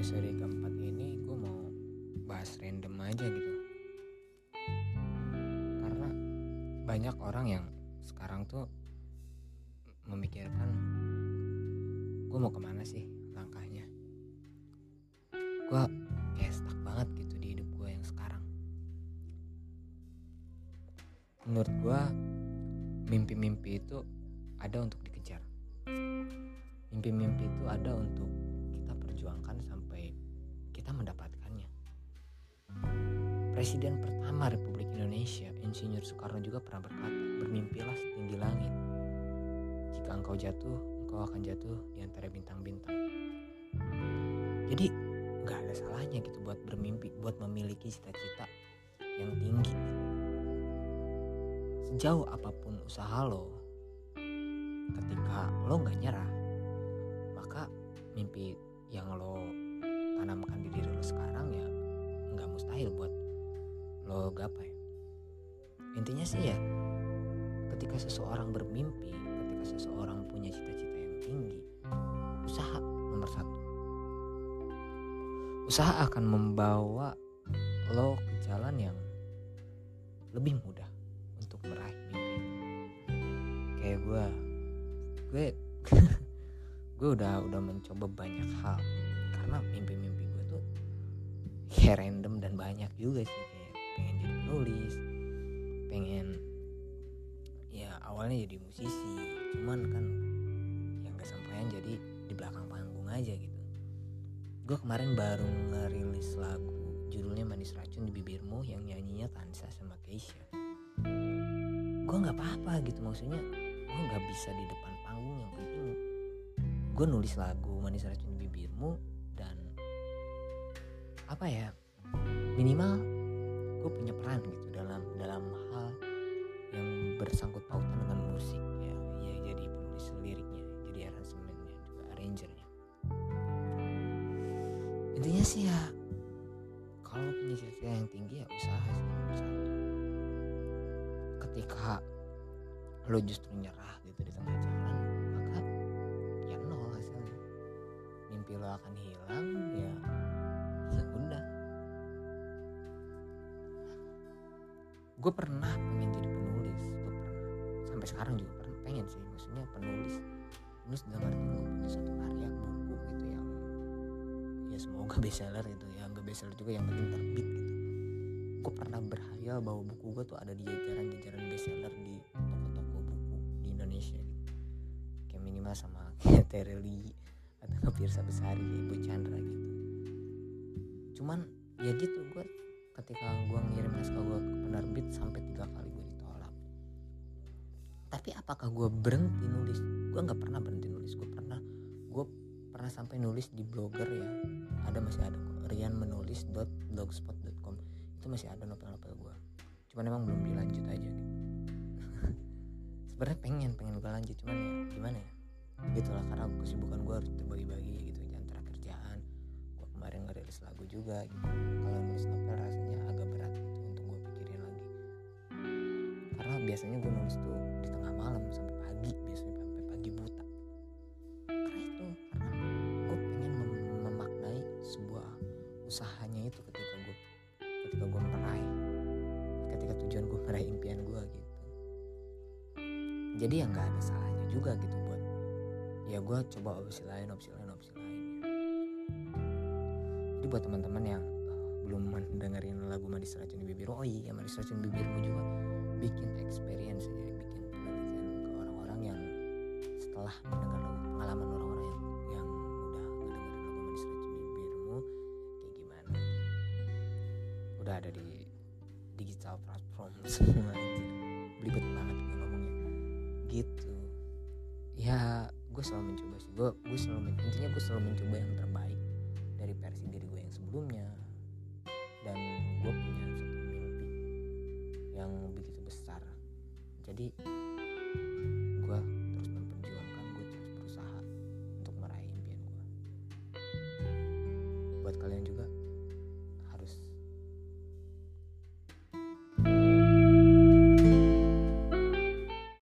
Episode keempat ini gue mau bahas random aja gitu. Karena banyak orang yang sekarang tuh memikirkan gue mau ke mana sih langkahnya? Gue kayak stuck banget gitu di hidup gue yang sekarang. Menurut gue mimpi-mimpi itu ada untuk dikejar. Mimpi-mimpi itu ada untuk mendapatkannya Presiden pertama Republik Indonesia, Insinyur Soekarno juga pernah berkata, bermimpilah setinggi langit. Jika engkau jatuh, engkau akan jatuh di antara bintang-bintang. Jadi nggak ada salahnya gitu buat bermimpi, buat memiliki cita-cita yang tinggi. Sejauh apa pun usaha lo, ketika lo nggak nyerah, maka mimpi yang lo tanamkan di diri lo sekarang ya nggak mustahil buat lo gapai. Intinya sih ya ketika seseorang bermimpi ketika seseorang punya cita-cita yang tinggi usaha nomor satu. Usaha akan membawa lo ke jalan yang lebih mudah untuk meraih mimpi. Kayak gue gue gue udah udah mencoba banyak hal karena mimpi-mimpi ya random dan banyak juga sih kayak pengen jadi penulis pengen ya awalnya jadi musisi cuman kan yang gak sampean jadi di belakang panggung aja gitu. Gue kemarin baru ngerilis lagu judulnya manis racun di bibirmu yang nyanyinya Tansa sama Keisha. Gue nggak apa-apa gitu maksudnya gue nggak bisa di depan panggung yang penting gue nulis lagu manis racun di bibirmu dan apa ya minimal gue punya peran gitu dalam dalam hal yang bersangkut pautan dengan musik ya. Ya jadi penulis liriknya jadi aransemennya juga arrangernya. Intinya sih ya kalau punya cita yang tinggi ya usaha sih nomor satu ketika lo justru nyerah gitu di tengah jalan maka ya nol hasilnya. Mimpi lo akan hilang ya ya gue pernah pengen jadi penulis gue pernah. Sampai sekarang juga pernah pengen sih. Maksudnya penulis. Penulis dalam arti lo punya satu karya buku gitu yang ya semoga bestseller itu ya. Nggak bestseller juga yang penting terbit gitu. Gue pernah berhayal bahwa buku gue tuh ada di jajaran-jajaran bestseller di toko-toko buku di Indonesia gitu. Kayak minimal sama kayak Tereli atau Pirsa Besari kayak Ibu Chandra gitu. Cuman ya gitu gue ketika gue ngirim naskah gue ke penerbit sampai tiga kali gue ditolak. Tapi apakah gue berhenti nulis? Gue nggak pernah berhenti nulis. Gue pernah gue pernah sampai nulis di blogger ya. Ada masih ada Rian menulis blogspot.com itu masih ada novel-novel gue cuman emang belum dilanjut aja gitu. Sebenarnya pengen pengen gue lanjut. Cuman ya gimana ya? Gitulah karena kesibukan gue harus terbagi-bagi gitu. Antara kerjaan gue kemarin ngerilis lagu juga gitu. Kalau biasanya gue nulis tuh di tengah malam sampai pagi biasanya sampai pagi buta. Karena itu gue pengen mem- memaknai sebuah usahanya itu ketika gue ketika gue meraih ketika tujuan gue meraih impian gue gitu. Jadi ya nggak ada salahnya juga gitu buat ya gue coba opsi lain opsi lain opsi lain. Jadi buat teman-teman yang eh, belum mendengarin lagu Manis Racun di Bibirmu oh iya Manis Racun Bibirmu juga bikin udah ada di digital platform. Semua itu belibet banget gue ngomongnya. Gitu. Ya gue selalu mencoba sih. Gue gue selalu intinya gue selalu mencoba yang terbaik dari versi diri gue yang sebelumnya. Dan gue punya satu mimpi yang begitu besar. Jadi gue terus memperjuangkan gue terus berusaha untuk meraih impian gue buat kalian juga